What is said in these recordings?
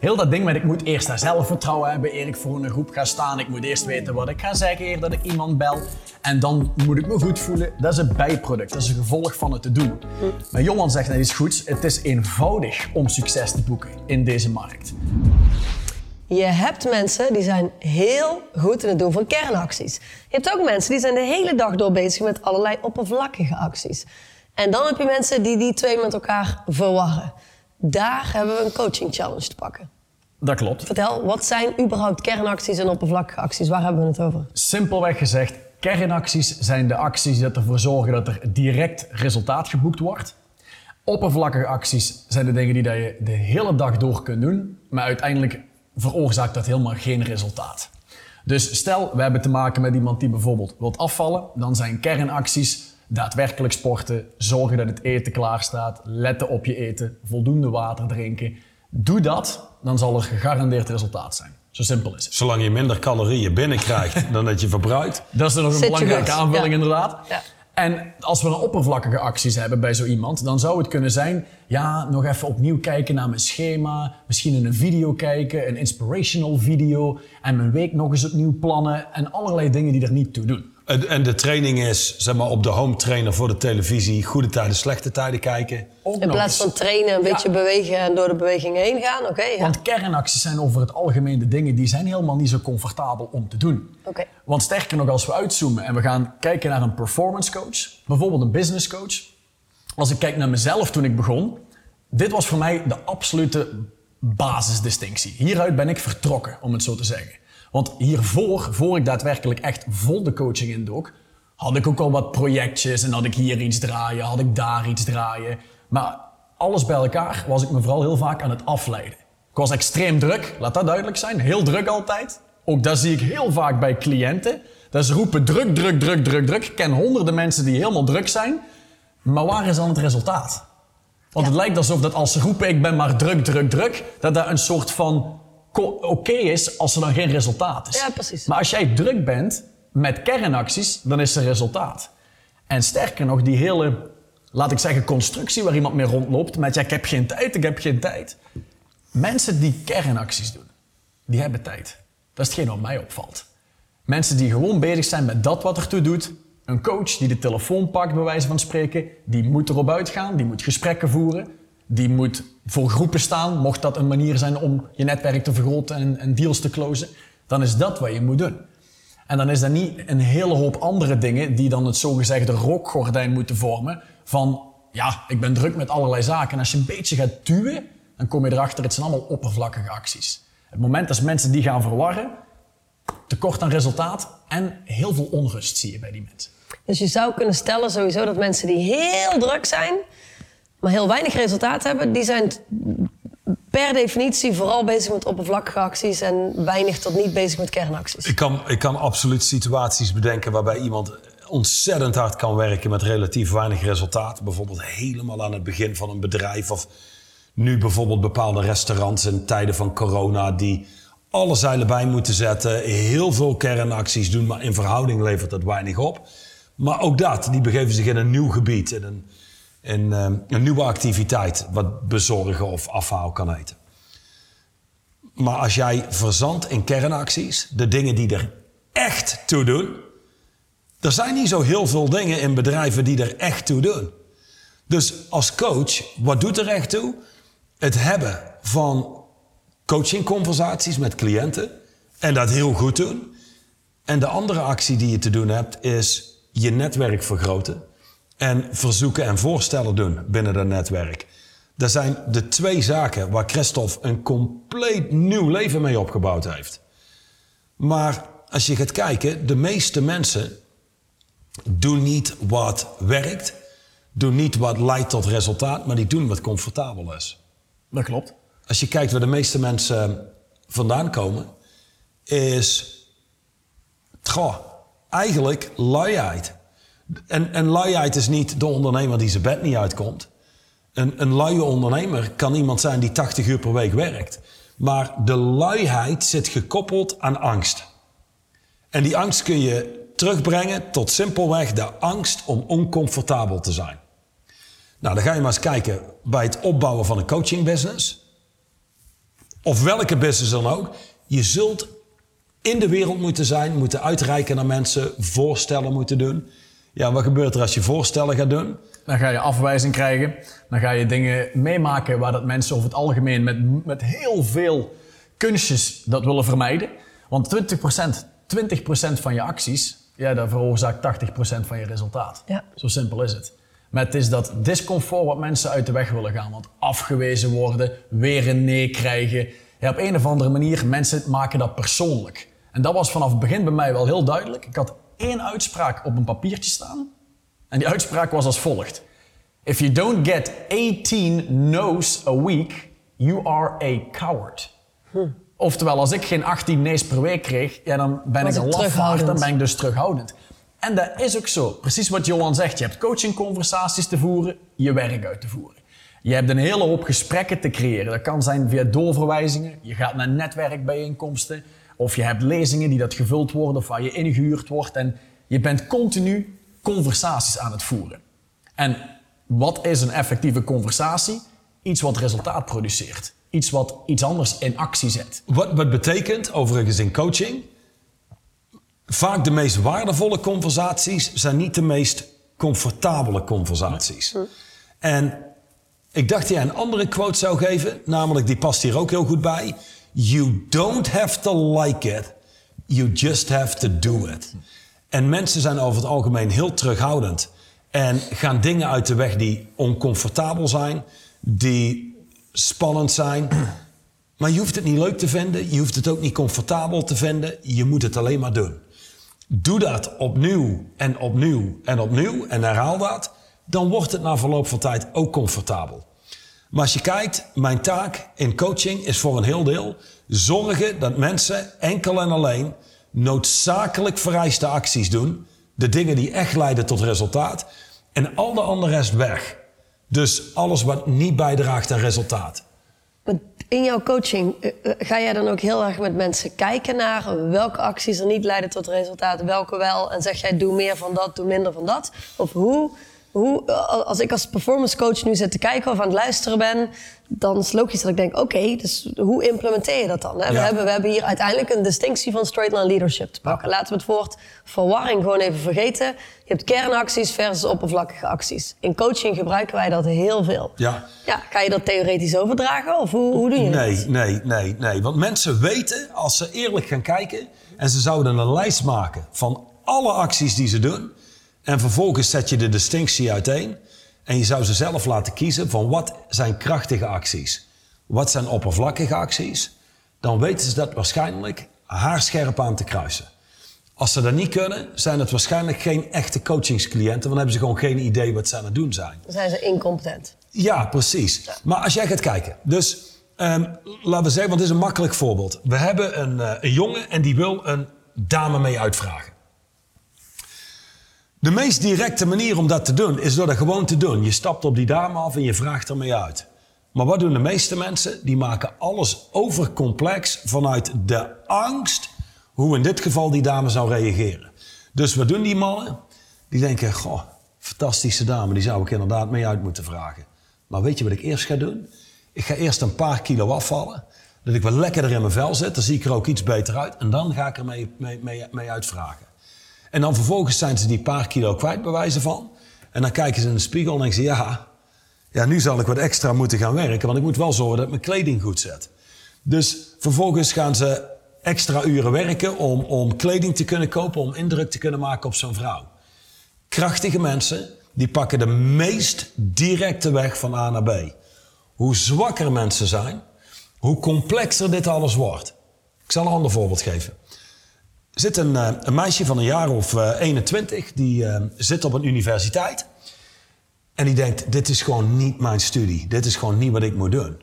heel dat ding met ik moet eerst daar zelfvertrouwen hebben eer ik voor een groep ga staan. Ik moet eerst weten wat ik ga zeggen eer dat ik iemand bel. En dan moet ik me goed voelen. Dat is een bijproduct. Dat is een gevolg van het te doen. Maar Johan zegt net iets goeds. Het is eenvoudig om succes te boeken in deze markt. Je hebt mensen die zijn heel goed in het doen van kernacties. Je hebt ook mensen die zijn de hele dag door bezig met allerlei oppervlakkige acties. En dan heb je mensen die die twee met elkaar verwarren. Daar hebben we een coaching challenge te pakken. Dat klopt. Vertel, wat zijn überhaupt kernacties en oppervlakkige acties? Waar hebben we het over? Simpelweg gezegd, kernacties zijn de acties die ervoor zorgen dat er direct resultaat geboekt wordt. Oppervlakkige acties zijn de dingen die dat je de hele dag door kunt doen, maar uiteindelijk veroorzaakt dat helemaal geen resultaat. Dus stel, we hebben te maken met iemand die bijvoorbeeld wilt afvallen, dan zijn kernacties daadwerkelijk sporten, zorgen dat het eten klaar staat, letten op je eten, voldoende water drinken. Doe dat, dan zal er gegarandeerd resultaat zijn. Zo simpel is het. Zolang je minder calorieën binnenkrijgt dan dat je verbruikt. Dat is er nog een belangrijke aanvulling Ja. inderdaad. Ja. En als we een oppervlakkige acties hebben bij zo iemand, dan zou het kunnen zijn, ja, nog even opnieuw kijken naar mijn schema, misschien in een video kijken, een inspirational video, en mijn week nog eens opnieuw plannen en allerlei dingen die er niet toe doen. En en de training is, zeg maar, op de home trainer voor de televisie. Goede tijden, slechte tijden kijken. Ook In plaats van trainen, een Ja. beetje bewegen en door de beweging heen gaan. Oké, ja. Want kernacties zijn over het algemeen de dingen die zijn helemaal niet zo comfortabel om te doen. Oké. Want sterker nog, als we uitzoomen en we gaan kijken naar een performance coach, bijvoorbeeld een business coach. Als ik kijk naar mezelf toen ik begon, dit was voor mij de absolute basisdistinctie. Hieruit ben ik vertrokken, om het zo te zeggen. Want hiervoor, voor ik daadwerkelijk echt vol de coaching indook, had ik ook al wat projectjes en had ik hier iets draaien, had ik daar iets draaien. Maar alles bij elkaar was ik me vooral heel vaak aan het afleiden. Ik was extreem druk, laat dat duidelijk zijn. Heel druk altijd. Ook dat zie ik heel vaak bij cliënten. Dat ze roepen druk, druk, druk, druk, druk. Ik ken honderden mensen die helemaal druk zijn. Maar waar is dan het resultaat? Want het lijkt alsof dat als ze roepen ik ben maar druk, druk, druk, dat dat een soort van oké is als er dan geen resultaat is. Ja, precies. Maar als jij druk bent met kernacties, dan is er resultaat. En sterker nog, die hele, laat ik zeggen, constructie waar iemand mee rondloopt met ja, ik heb geen tijd, ik heb geen tijd. Mensen die kernacties doen, die hebben tijd. Dat is hetgeen wat mij opvalt. Mensen die gewoon bezig zijn met dat wat ertoe doet. Een coach die de telefoon pakt, bij wijze van spreken, die moet erop uitgaan, die moet gesprekken voeren. Die moet voor groepen staan, mocht dat een manier zijn om je netwerk te vergroten en, en deals te closen. Dan is dat wat je moet doen. En dan is dat niet een hele hoop andere dingen die dan het zogezegde rookgordijn moeten vormen. Van ja, ik ben druk met allerlei zaken. En als je een beetje gaat duwen, dan kom je erachter, het zijn allemaal oppervlakkige acties. Het moment dat mensen die gaan verwarren, tekort aan resultaat en heel veel onrust zie je bij die mensen. Dus je zou kunnen stellen sowieso dat mensen die heel druk zijn, maar heel weinig resultaat hebben, die zijn per definitie vooral bezig met oppervlakkige acties en weinig tot niet bezig met kernacties. Ik kan, ik kan absoluut situaties bedenken waarbij iemand ontzettend hard kan werken met relatief weinig resultaat. Bijvoorbeeld helemaal aan het begin van een bedrijf. Of nu bijvoorbeeld bepaalde restaurants in tijden van corona die alle zeilen bij moeten zetten. Heel veel kernacties doen, maar in verhouding levert dat weinig op. Maar ook dat, die begeven zich in een nieuw gebied, in een, in, eh, een nieuwe activiteit. Wat bezorgen of afhaal kan heten. Maar als jij verzandt in kernacties, de dingen die er echt toe doen. Er zijn niet zo heel veel dingen in bedrijven die er echt toe doen. Dus als coach, wat doet er echt toe? Het hebben van coachingconversaties met cliënten en dat heel goed doen. En de andere actie die je te doen hebt, is je netwerk vergroten en verzoeken en voorstellen doen binnen dat netwerk. Dat zijn de twee zaken waar Christophe een compleet nieuw leven mee opgebouwd heeft. Maar als je gaat kijken, de meeste mensen doen niet wat werkt, doen niet wat leidt tot resultaat, maar die doen wat comfortabel is. Dat klopt. Als je kijkt waar de meeste mensen vandaan komen, is goh, eigenlijk luiheid. En, en luiheid is niet de ondernemer die zijn bed niet uitkomt. Een, een luie ondernemer kan iemand zijn die 80 uur per week werkt. Maar de luiheid zit gekoppeld aan angst. En die angst kun je terugbrengen tot simpelweg de angst om oncomfortabel te zijn. Nou, dan ga je maar eens kijken bij het opbouwen van een coachingbusiness. of welke business dan ook, je zult in de wereld moeten zijn, moeten uitreiken naar mensen, voorstellen moeten doen. Ja, wat gebeurt er als je voorstellen gaat doen? Dan ga je afwijzing krijgen. Dan ga je dingen meemaken waar dat mensen over het algemeen met, met heel veel kunstjes dat willen vermijden. Want 20%, 20% van je acties, ja, dat veroorzaakt 80% van je resultaat. Ja. Zo simpel is het. Maar het is dat discomfort wat mensen uit de weg willen gaan. Want afgewezen worden, weer een nee krijgen. Ja, op een of andere manier, mensen maken dat persoonlijk. En dat was vanaf het begin bij mij wel heel duidelijk. Ik had één uitspraak op een papiertje staan. En die uitspraak was als volgt. If you don't get 18 no's a week, you are a coward. Oftewel, als ik geen 18 nee's per week kreeg, ja, dan ben Was ik een lafaard, dan ben ik dus terughoudend. En dat is ook zo. Precies wat Johan zegt. Je hebt coachingconversaties te voeren, je werk uit te voeren. Je hebt een hele hoop gesprekken te creëren. Dat kan zijn via doorverwijzingen. Je gaat naar netwerkbijeenkomsten. Of je hebt lezingen die dat gevuld worden of waar je ingehuurd wordt. En je bent continu conversaties aan het voeren. En wat is een effectieve conversatie? Iets wat resultaat produceert. Iets wat iets anders in actie zet. Wat, wat betekent, overigens in coaching, vaak de meest waardevolle conversaties zijn niet de meest comfortabele conversaties. En ik dacht dat jij een andere quote zou geven, namelijk die past hier ook heel goed bij. You don't have to like it, you just have to do it. En mensen zijn over het algemeen heel terughoudend en gaan dingen uit de weg die oncomfortabel zijn, die spannend zijn. Maar je hoeft het niet leuk te vinden, je hoeft het ook niet comfortabel te vinden, je moet het alleen maar doen. Doe dat opnieuw en opnieuw en opnieuw en herhaal dat, dan wordt het na verloop van tijd ook comfortabel. Maar als je kijkt, mijn taak in coaching is voor een heel deel zorgen dat mensen enkel en alleen noodzakelijk vereiste acties doen, de dingen die echt leiden tot resultaat, en al de andere rest weg. Dus alles wat niet bijdraagt aan resultaat. In jouw coaching eh, eh, ga jij dan ook heel erg met mensen kijken naar welke acties er niet leiden tot resultaat, welke wel. En zeg jij doe meer van dat, doe minder van dat? Of hoe, hoe als ik als performance coach nu zit te kijken of aan het luisteren ben, dan is het logisch dat ik denk: oké, dus hoe implementeer je dat dan? Hè? We, hebben, we hebben hier uiteindelijk een distinctie van straight line leadership te pakken. Laten we het woord verwarring gewoon even vergeten. Je hebt kernacties versus oppervlakkige acties. In coaching gebruiken wij dat heel veel. Ja. Ja, kan je dat theoretisch overdragen of hoe, hoe doe je dat? Nee, nee, nee, nee. Want mensen weten, als ze eerlijk gaan kijken... en ze zouden een lijst maken van alle acties die ze doen... en vervolgens zet je de distinctie uiteen... en je zou ze zelf laten kiezen van wat zijn krachtige acties... wat zijn oppervlakkige acties... dan weten ze dat waarschijnlijk haarscherp aan te kruisen. Als ze dat niet kunnen, zijn het waarschijnlijk geen echte coachingscliënten... want dan hebben ze gewoon geen idee wat ze aan het doen zijn. Dan zijn ze incompetent. Ja, precies. Maar als jij gaat kijken. Dus ehm, laten we zeggen, want dit is een makkelijk voorbeeld. We hebben een, eh, een jongen en die wil een dame mee uitvragen. De meest directe manier om dat te doen is door dat gewoon te doen. Je stapt op die dame af en je vraagt er mee uit. Maar wat doen de meeste mensen? Die maken alles overcomplex vanuit de angst hoe in dit geval die dame zou reageren. Dus wat doen die mannen? Die denken, goh, fantastische dame, die zou ik inderdaad mee uit moeten vragen. Maar weet je wat ik eerst ga doen? Ik ga eerst een paar kilo afvallen. Dat ik wat lekkerder in mijn vel zit. Dan zie ik er ook iets beter uit. En dan ga ik er mee, mee, mee, mee uitvragen. En dan vervolgens zijn ze die paar kilo kwijt, bij wijze van. En dan kijken ze in de spiegel en denken ze... Ja, ja, nu zal ik wat extra moeten gaan werken. Want ik moet wel zorgen dat mijn kleding goed zet. Dus vervolgens gaan ze extra uren werken om, om kleding te kunnen kopen... om indruk te kunnen maken op zo'n vrouw. Krachtige mensen, die pakken de meest directe weg van A naar B. Hoe zwakker mensen zijn, hoe complexer dit alles wordt. Ik zal een ander voorbeeld geven. Zit een, eh, een meisje van een jaar of eh, 21, die eh, zit op een universiteit. En die denkt, dit is gewoon niet mijn studie. Dit is gewoon niet wat ik moet doen.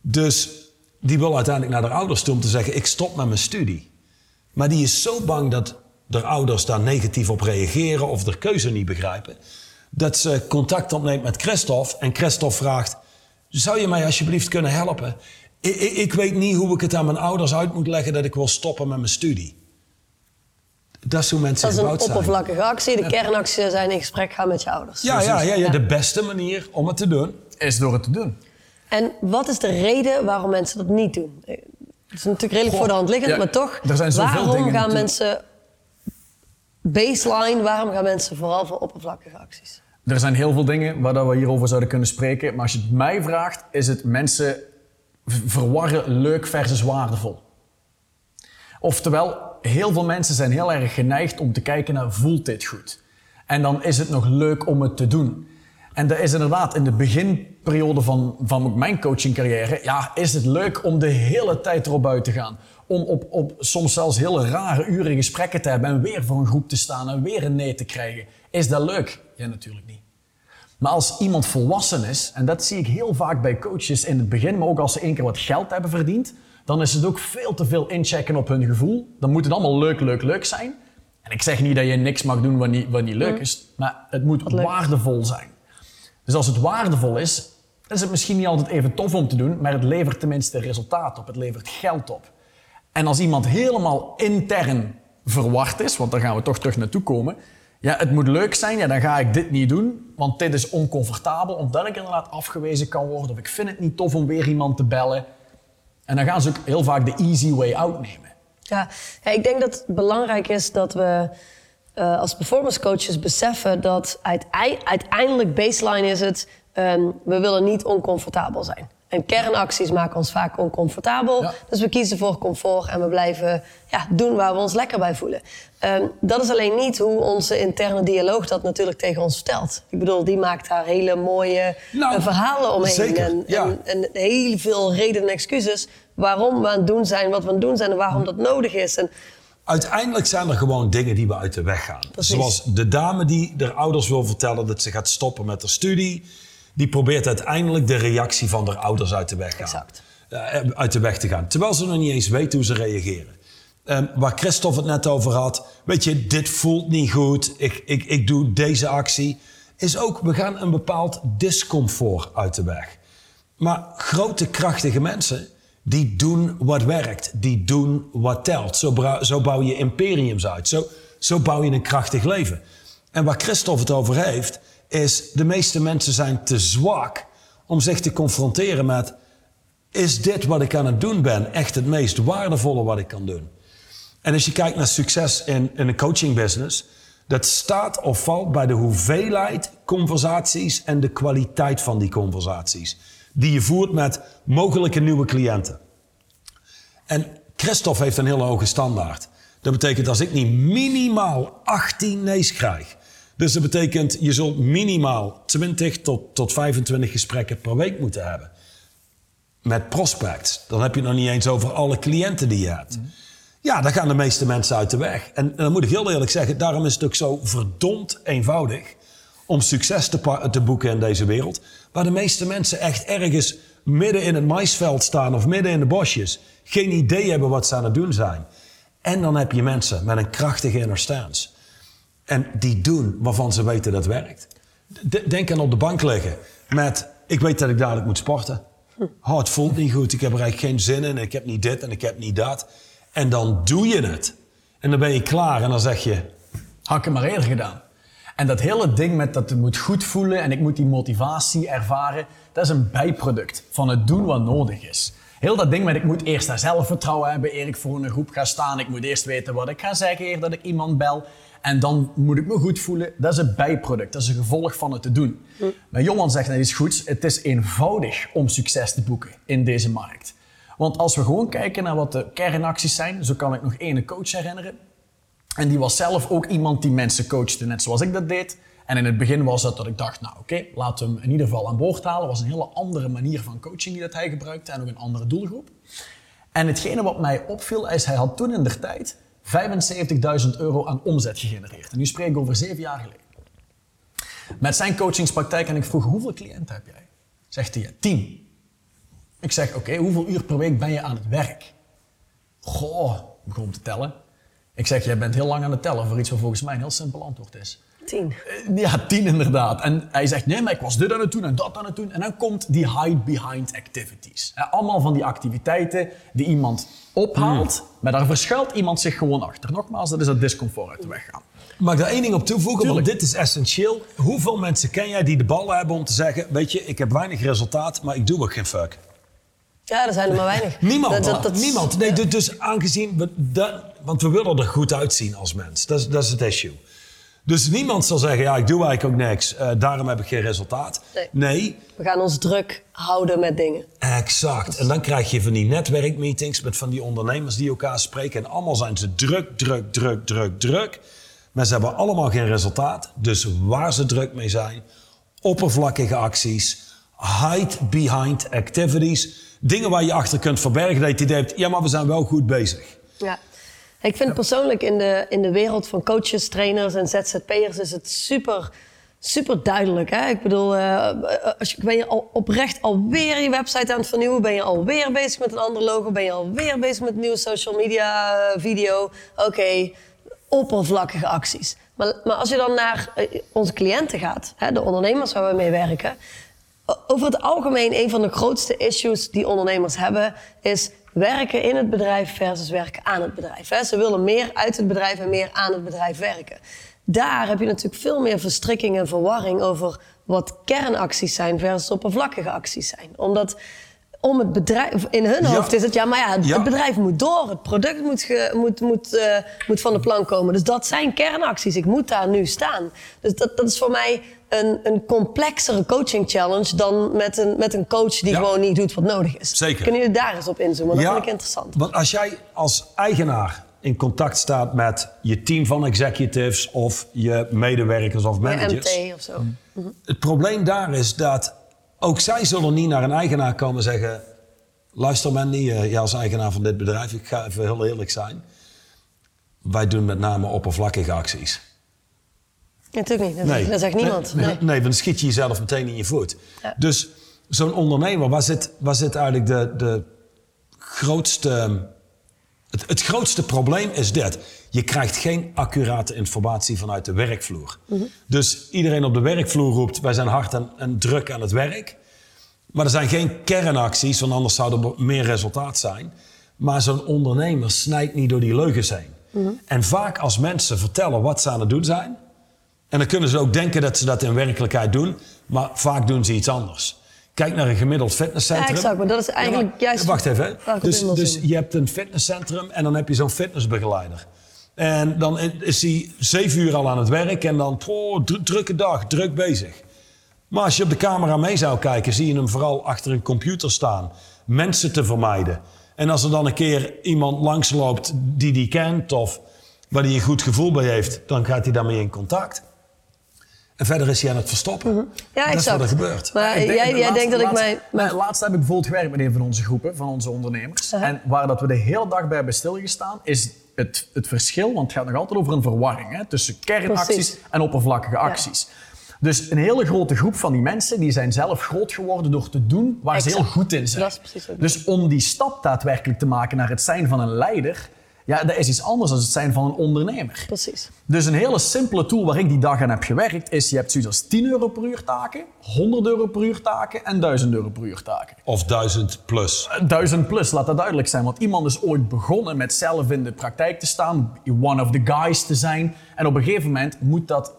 Dus die wil uiteindelijk naar haar ouders toe om te zeggen, ik stop met mijn studie. Maar die is zo bang dat de ouders daar negatief op reageren of de keuze niet begrijpen. Dat ze contact opneemt met Christophe en Christophe vraagt, zou je mij alsjeblieft kunnen helpen? Ik, ik, ik weet niet hoe ik het aan mijn ouders uit moet leggen dat ik wil stoppen met mijn studie. Dat is hoe mensen Dat is een zijn. oppervlakkige actie. De kernactie zijn in gesprek gaan met je ouders. Ja, ja, ja, ja, de beste manier om het te doen. Is door het te doen. En wat is de reden waarom mensen dat niet doen? Het is natuurlijk redelijk voor de hand liggend, ja, maar toch. er zijn zoveel waarom dingen gaan natuurlijk. mensen baseline? Waarom gaan mensen vooral voor oppervlakkige acties? Er zijn heel veel dingen waar dat we hierover zouden kunnen spreken. Maar als je het mij vraagt, is het mensen verwarren leuk versus waardevol. Oftewel, heel veel mensen zijn heel erg geneigd om te kijken naar voelt dit goed? En dan is het nog leuk om het te doen. En dat is inderdaad in de beginperiode van, van mijn coachingcarrière, ja, is het leuk om de hele tijd erop uit te gaan. Om op, op soms zelfs hele rare uren gesprekken te hebben en weer voor een groep te staan en weer een nee te krijgen. Is dat leuk? Ja, natuurlijk niet. Maar als iemand volwassen is, en dat zie ik heel vaak bij coaches in het begin, maar ook als ze één keer wat geld hebben verdiend, dan is het ook veel te veel inchecken op hun gevoel. Dan moet het allemaal leuk, leuk, leuk zijn. En ik zeg niet dat je niks mag doen wat niet, wat niet leuk is, maar het moet waardevol zijn. Dus als het waardevol is, is het misschien niet altijd even tof om te doen, maar het levert tenminste resultaat op, het levert geld op. En als iemand helemaal intern verward is, want daar gaan we toch terug naartoe komen. Ja, het moet leuk zijn, ja, dan ga ik dit niet doen, want dit is oncomfortabel, omdat ik inderdaad afgewezen kan worden, of ik vind het niet tof om weer iemand te bellen. En dan gaan ze ook heel vaak de easy way out nemen. Ja, ik denk dat het belangrijk is dat we eh, als performance coaches beseffen dat uitei- uiteindelijk baseline is het, ehm, we willen niet oncomfortabel zijn. En kernacties maken ons vaak oncomfortabel. Ja. Dus we kiezen voor comfort en we blijven ja, doen waar we ons lekker bij voelen. Ehm, dat is alleen niet hoe onze interne dialoog dat natuurlijk tegen ons vertelt. Ik bedoel, die maakt daar hele mooie Nou, eh, verhalen omheen. zeker, en, ja. en, en heel veel redenen en excuses waarom we aan het doen zijn wat we aan het doen zijn en waarom dat nodig is. En Uiteindelijk zijn er gewoon dingen die we uit de weg gaan. Precies. Zoals de dame die haar ouders wil vertellen dat ze gaat stoppen met haar studie. Die probeert uiteindelijk de reactie van haar ouders uit de weg, gaan. Exact. Eh, uit de weg te gaan. Terwijl ze nog niet eens weet hoe ze reageren. Ehm, waar Christophe het net over had. Weet je, dit voelt niet goed. Ik, ik, ik doe deze actie. Is ook, we gaan een bepaald discomfort uit de weg. Maar grote, krachtige mensen, die doen wat werkt. Die doen wat telt. Zo, zo bouw je imperiums uit. Zo, zo bouw je een krachtig leven. En waar Christophe het over heeft, is de meeste mensen zijn te zwak om zich te confronteren met... Is dit wat ik aan het doen ben echt het meest waardevolle wat ik kan doen? En als je kijkt naar succes in, in een coaching business, dat staat of valt bij de hoeveelheid conversaties en de kwaliteit van die conversaties. Die je voert met mogelijke nieuwe cliënten. En Christophe heeft een hele hoge standaard. Dat betekent als ik niet minimaal 18 nee's krijg. Dus dat betekent je zult minimaal 20 tot, tot 25 gesprekken per week moeten hebben. Met prospects. Dan heb je nog niet eens over alle cliënten die je hebt. Ja, daar gaan de meeste mensen uit de weg. En, en dan moet ik heel eerlijk zeggen, daarom is het ook zo verdomd eenvoudig om succes te, te boeken in deze wereld. Waar de meeste mensen echt ergens midden in het maisveld staan of midden in de bosjes. Geen idee hebben wat ze aan het doen zijn. En dan heb je mensen met een krachtige inner. En die doen waarvan ze weten dat werkt. Denk aan op de bank liggen met, ik weet dat ik dadelijk moet sporten. Oh, het voelt niet goed, ik heb er eigenlijk geen zin in, ik heb niet dit en ik heb niet dat. En dan doe je het. En dan ben je klaar en dan zeg je, Had ik het maar eerder gedaan. En dat hele ding met dat het moet goed voelen en ik moet die motivatie ervaren, dat is een bijproduct van het doen wat nodig is. Heel dat ding met ik moet eerst daar zelfvertrouwen hebben eer ik voor een groep ga staan. Ik moet eerst weten wat ik ga zeggen eer dat ik iemand bel. En dan moet ik me goed voelen. Dat is een bijproduct. Dat is een gevolg van het te doen. Maar Johan zegt net iets goeds. Het is eenvoudig om succes te boeken in deze markt. Want als we gewoon kijken naar wat de kernacties zijn, zo kan ik nog één coach herinneren. En die was zelf ook iemand die mensen coachte, net zoals ik dat deed. En in het begin was het dat ik dacht, nou oké, laten we hem in ieder geval aan boord halen. was een hele andere manier van coaching die dat hij gebruikte en ook een andere doelgroep. En hetgene wat mij opviel is, hij had toen in der tijd 75.000 euro aan omzet gegenereerd. En nu spreek ik over zeven jaar geleden. Met zijn coachingspraktijk en ik vroeg, hoeveel cliënten heb jij? Zegt hij, tien. Ik zeg, oké, hoeveel uur per week ben je aan het werk? Goh, begon te tellen. Ik zeg, jij bent heel lang aan het tellen voor iets wat volgens mij een heel simpel antwoord is. Tien. Eh, Ja, tien inderdaad. En hij zegt, nee, maar ik was dit aan het doen en dat aan het doen. En dan komt die hide behind activities. Allemaal van die activiteiten die iemand ophaalt, maar daar verschuilt iemand zich gewoon achter. Nogmaals, dat is dat discomfort uit de weg gaan. Mag ik daar één ding op toevoegen? Tuurlijk. Want dit is essentieel. Hoeveel mensen ken jij die de ballen hebben om te zeggen... weet je, ik heb weinig resultaat, maar ik doe ook geen fuck? Ja, er zijn er maar weinig. Niemand. Dat- dat- dat- Niemand. Nee, dus, dus aangezien... We, dat- want we willen er goed uitzien als mens. Dat is, dat is het issue. Dus niemand zal zeggen, ja, ik doe eigenlijk ook niks. eh, daarom heb ik geen resultaat. Nee. nee We gaan ons druk houden met dingen. Exact. En dan krijg je van die netwerkmeetings met van die ondernemers die elkaar spreken. En allemaal zijn ze druk, druk, druk, druk, druk. Maar ze hebben allemaal geen resultaat. Dus waar ze druk mee zijn, oppervlakkige acties, hide behind activities. Dingen waar je achter kunt verbergen dat je het idee hebt, ja, maar we zijn wel goed bezig. Ja. Ik vind persoonlijk in de, in de wereld van coaches, trainers en ZZP'ers is het super, super duidelijk. Hè? Ik bedoel, eh, als je, ben je al oprecht alweer je website aan het vernieuwen? Ben je alweer bezig met een ander logo? Ben je alweer bezig met een nieuwe social media eh, video? Oké, oppervlakkige acties. Maar, maar als je dan naar onze cliënten gaat, hè, de ondernemers waar we mee werken... Over het algemeen, een van de grootste issues die ondernemers hebben, is werken in het bedrijf versus werken aan het bedrijf. hè. Ze willen meer uit het bedrijf en meer aan het bedrijf werken. Daar heb je natuurlijk veel meer verstrikking en verwarring over wat kernacties zijn versus oppervlakkige acties zijn. Omdat om het bedrijf, in hun Ja. hoofd is het, ja, maar ja, het, Ja. bedrijf moet door, het product moet, ge- moet, moet, eh, moet van de plank komen. Dus dat zijn kernacties. Ik moet daar nu staan. Dus dat, dat is voor mij een, een complexere coaching challenge dan met een, met een coach die Ja. gewoon niet doet wat nodig is. Zeker. Kunnen jullie daar eens op inzoomen? Dat vind ik interessant. Want als jij als eigenaar in contact staat met je team van executives of je medewerkers of Bij managers. MT of zo. Het probleem daar is dat ook zij zullen niet naar een eigenaar komen en zeggen... Luister Mandy, eh, jij als eigenaar van dit bedrijf, ik ga even heel eerlijk zijn. Wij doen met name oppervlakkige acties. Natuurlijk niet. Dat, zegt- dat zegt niemand. Nee, Nee. dan schiet je jezelf meteen in je voet. Ja. Dus zo'n ondernemer, waar zit, waar zit eigenlijk de, de grootste... Het, het grootste probleem is dit. Je krijgt geen accurate informatie vanuit de werkvloer. Dus iedereen op de werkvloer roept... wij zijn hard en, en druk aan het werk. Maar er zijn geen kernacties, want anders zou er meer resultaat zijn. Maar zo'n ondernemer snijdt niet door die leugens heen. En vaak als mensen vertellen wat ze aan het doen zijn... En dan kunnen ze ook denken dat ze dat in werkelijkheid doen, maar vaak doen ze iets anders. Kijk naar een gemiddeld fitnesscentrum. Ja, exact, maar dat is eigenlijk Ja, maar- juist Wacht even. hè. Dus, dus je hebt een fitnesscentrum en dan heb je zo'n fitnessbegeleider. En dan is hij zeven uur al aan het werk en dan, oh, dru- drukke dag, druk bezig. Maar als je op de camera mee zou kijken, zie je hem vooral achter een computer staan. Mensen te vermijden. En als er dan een keer iemand langsloopt die die kent of waar hij een goed gevoel bij heeft, dan gaat hij daarmee in contact. En verder is hij aan het verstoppen. Ja, dat is exact. wat er gebeurt. Maar Ik denk- jij, de jij laatste- denkt dat ik mijn... mijn- laatst heb ik bijvoorbeeld gewerkt met een van onze groepen, van onze ondernemers. Aha. En waar dat we de hele dag bij hebben stilgestaan, is het, het verschil, want het gaat nog altijd over een verwarring hè, tussen kernacties Precies. en oppervlakkige acties. Dus een hele grote groep van die mensen die zijn zelf groot geworden door te doen waar ze heel goed in zijn. Dus om die stap daadwerkelijk te maken naar het zijn van een leider, ja, dat is iets anders dan het zijn van een ondernemer. Precies. Dus een hele simpele tool waar ik die dag aan heb gewerkt is, je hebt zoiets als 10 euro per uur taken, 100 euro per uur taken en 1000 euro per uur taken. Of duizend plus. 1000 plus, laat dat duidelijk zijn. Want iemand is ooit begonnen met zelf in de praktijk te staan, one of the guys te zijn. En op een gegeven moment moet dat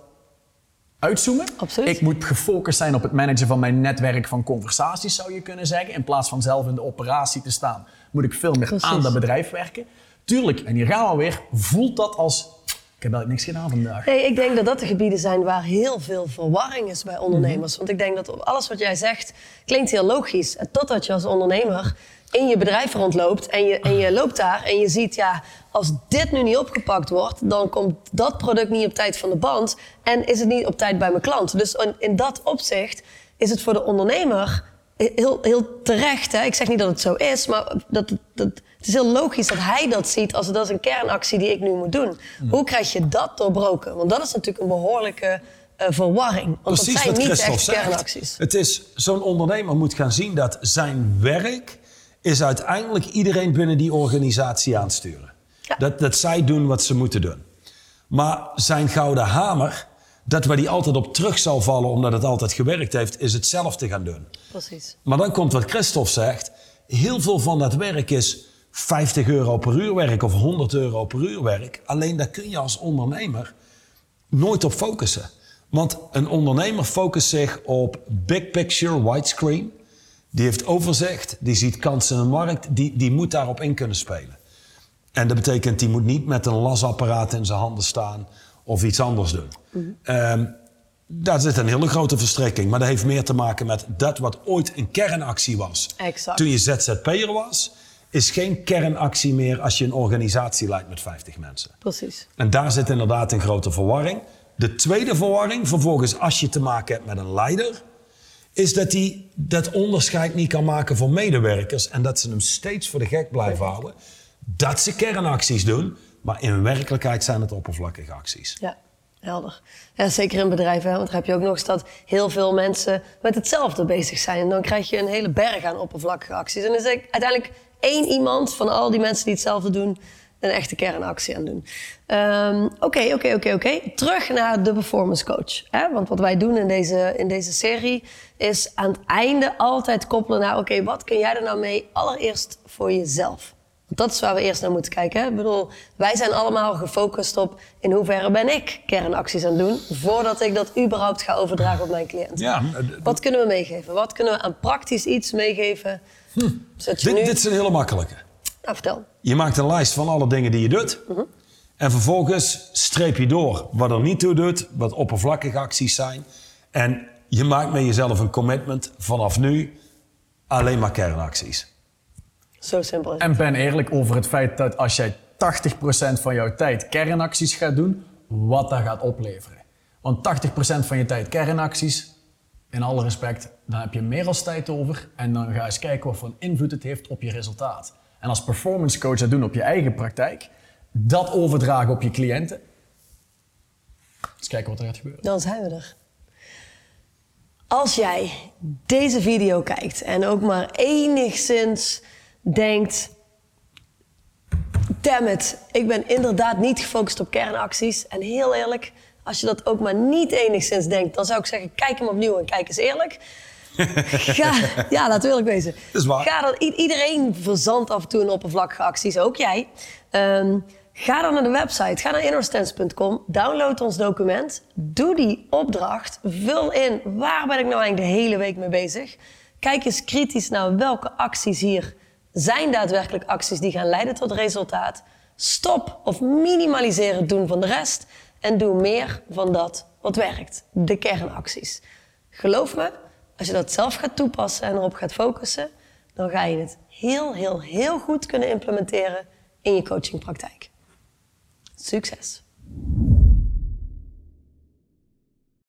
uitzoomen. Absoluut. Ik moet gefocust zijn op het managen van mijn netwerk van conversaties, zou je kunnen zeggen. In plaats van zelf in de operatie te staan, moet ik veel meer Precies. aan dat bedrijf werken. Tuurlijk, en hier gaan we weer, voelt dat als... Ik heb eigenlijk niks gedaan vandaag. Nee, ik denk dat dat de gebieden zijn waar heel veel verwarring is bij ondernemers. Mhm. Want ik denk dat alles wat jij zegt klinkt heel logisch. En Totdat je als ondernemer in je bedrijf rondloopt en je, en je loopt daar en je ziet, ja, als dit nu niet opgepakt wordt, dan komt dat product niet op tijd van de band en is het niet op tijd bij mijn klant. Dus in, in dat opzicht is het voor de ondernemer heel, heel terecht. Hè? Ik zeg niet dat het zo is, maar dat, dat, het is heel logisch dat hij dat ziet als dat is een kernactie die ik nu moet doen. Hoe krijg je dat doorbroken? Want dat is natuurlijk een behoorlijke eh, verwarring. Want Precies dat zijn wat niet Christophe echt zegt. kernacties. Het is, zo'n ondernemer moet gaan zien dat zijn werk is uiteindelijk iedereen binnen die organisatie aansturen. Ja. Dat, dat zij doen wat ze moeten doen. Maar zijn gouden hamer, dat waar die altijd op terug zal vallen omdat het altijd gewerkt heeft, is hetzelfde gaan doen. Precies. Maar dan komt wat Christophe zegt. Heel veel van dat werk is 50 euro per uur werk of 100 euro per uur werk. Alleen daar kun je als ondernemer nooit op focussen. Want een ondernemer focust zich op big picture, widescreen. Die heeft overzicht, die ziet kansen in de markt, die, die moet daarop in kunnen spelen. En dat betekent, die moet niet met een lasapparaat in zijn handen staan of iets anders doen. Ehm, daar zit een hele grote verstrekking. Maar dat heeft meer te maken met dat wat ooit een kernactie was. Exact. Toen je ZZP'er was, is geen kernactie meer als je een organisatie leidt met 50 mensen. Precies. En daar zit inderdaad een grote verwarring. De tweede verwarring, vervolgens als je te maken hebt met een leider, is dat hij dat onderscheid niet kan maken voor medewerkers en dat ze hem steeds voor de gek blijven houden. Dat ze kernacties doen, maar in werkelijkheid zijn het oppervlakkige acties. Ja, helder. Ja, zeker in bedrijven, hè, want dan heb je ook nog eens dat heel veel mensen met hetzelfde bezig zijn. En dan krijg je een hele berg aan oppervlakkige acties. En dan is uiteindelijk één iemand van al die mensen die hetzelfde doen, een echte kernactie aan doen. Ehm, Oké, oké, oké, oké. Terug naar de performance coach. Hè? Want wat wij doen in deze, in deze serie is aan het einde altijd koppelen naar... oké, wat kun jij er nou mee allereerst voor jezelf? Dat is waar we eerst naar moeten kijken. Hè? Ik bedoel, wij zijn allemaal gefocust op in hoeverre ben ik kernacties aan het doen... voordat ik dat überhaupt ga overdragen op mijn cliënt. Ja, Wat kunnen we meegeven? Wat kunnen we aan praktisch iets meegeven? Je dit, nu... dit is een hele makkelijke. Nou, vertel. Je maakt een lijst van alle dingen die je doet. En vervolgens streep je door wat er niet toe doet, wat oppervlakkige acties zijn. En je maakt met jezelf een commitment vanaf nu alleen maar kernacties. Zo simpel is het. En ben eerlijk over het feit dat als jij 80% van jouw tijd kernacties gaat doen, wat dat gaat opleveren. Want 80% van je tijd kernacties, in alle respect, dan heb je meer als tijd over. En dan ga je eens kijken wat voor een invloed het heeft op je resultaat. En als performance coach dat doen op je eigen praktijk, dat overdragen op je cliënten. Eens kijken wat er gaat gebeuren. Dan zijn we er. Als jij deze video kijkt en ook maar enigszins denkt... Damn it, ik ben inderdaad niet gefocust op kernacties. En heel eerlijk, als je dat ook maar niet enigszins denkt... dan zou ik zeggen, kijk hem opnieuw en kijk eens eerlijk. Ga, ja, eerlijk wezen. Dat is waar. Ga dan, iedereen verzandt af en toe een oppervlakkige acties, ook jij. Ehm, ga dan naar de website, ga naar innerstance.com, download ons document, doe die opdracht, vul in waar ben ik nou eigenlijk de hele week mee bezig. Kijk eens kritisch naar welke acties hier zijn daadwerkelijk acties die gaan leiden tot resultaat. Stop of minimaliseer het doen van de rest en doe meer van dat wat werkt, de kernacties. Geloof me, als je dat zelf gaat toepassen en erop gaat focussen, dan ga je het heel, heel, heel goed kunnen implementeren in je coachingpraktijk. Succes!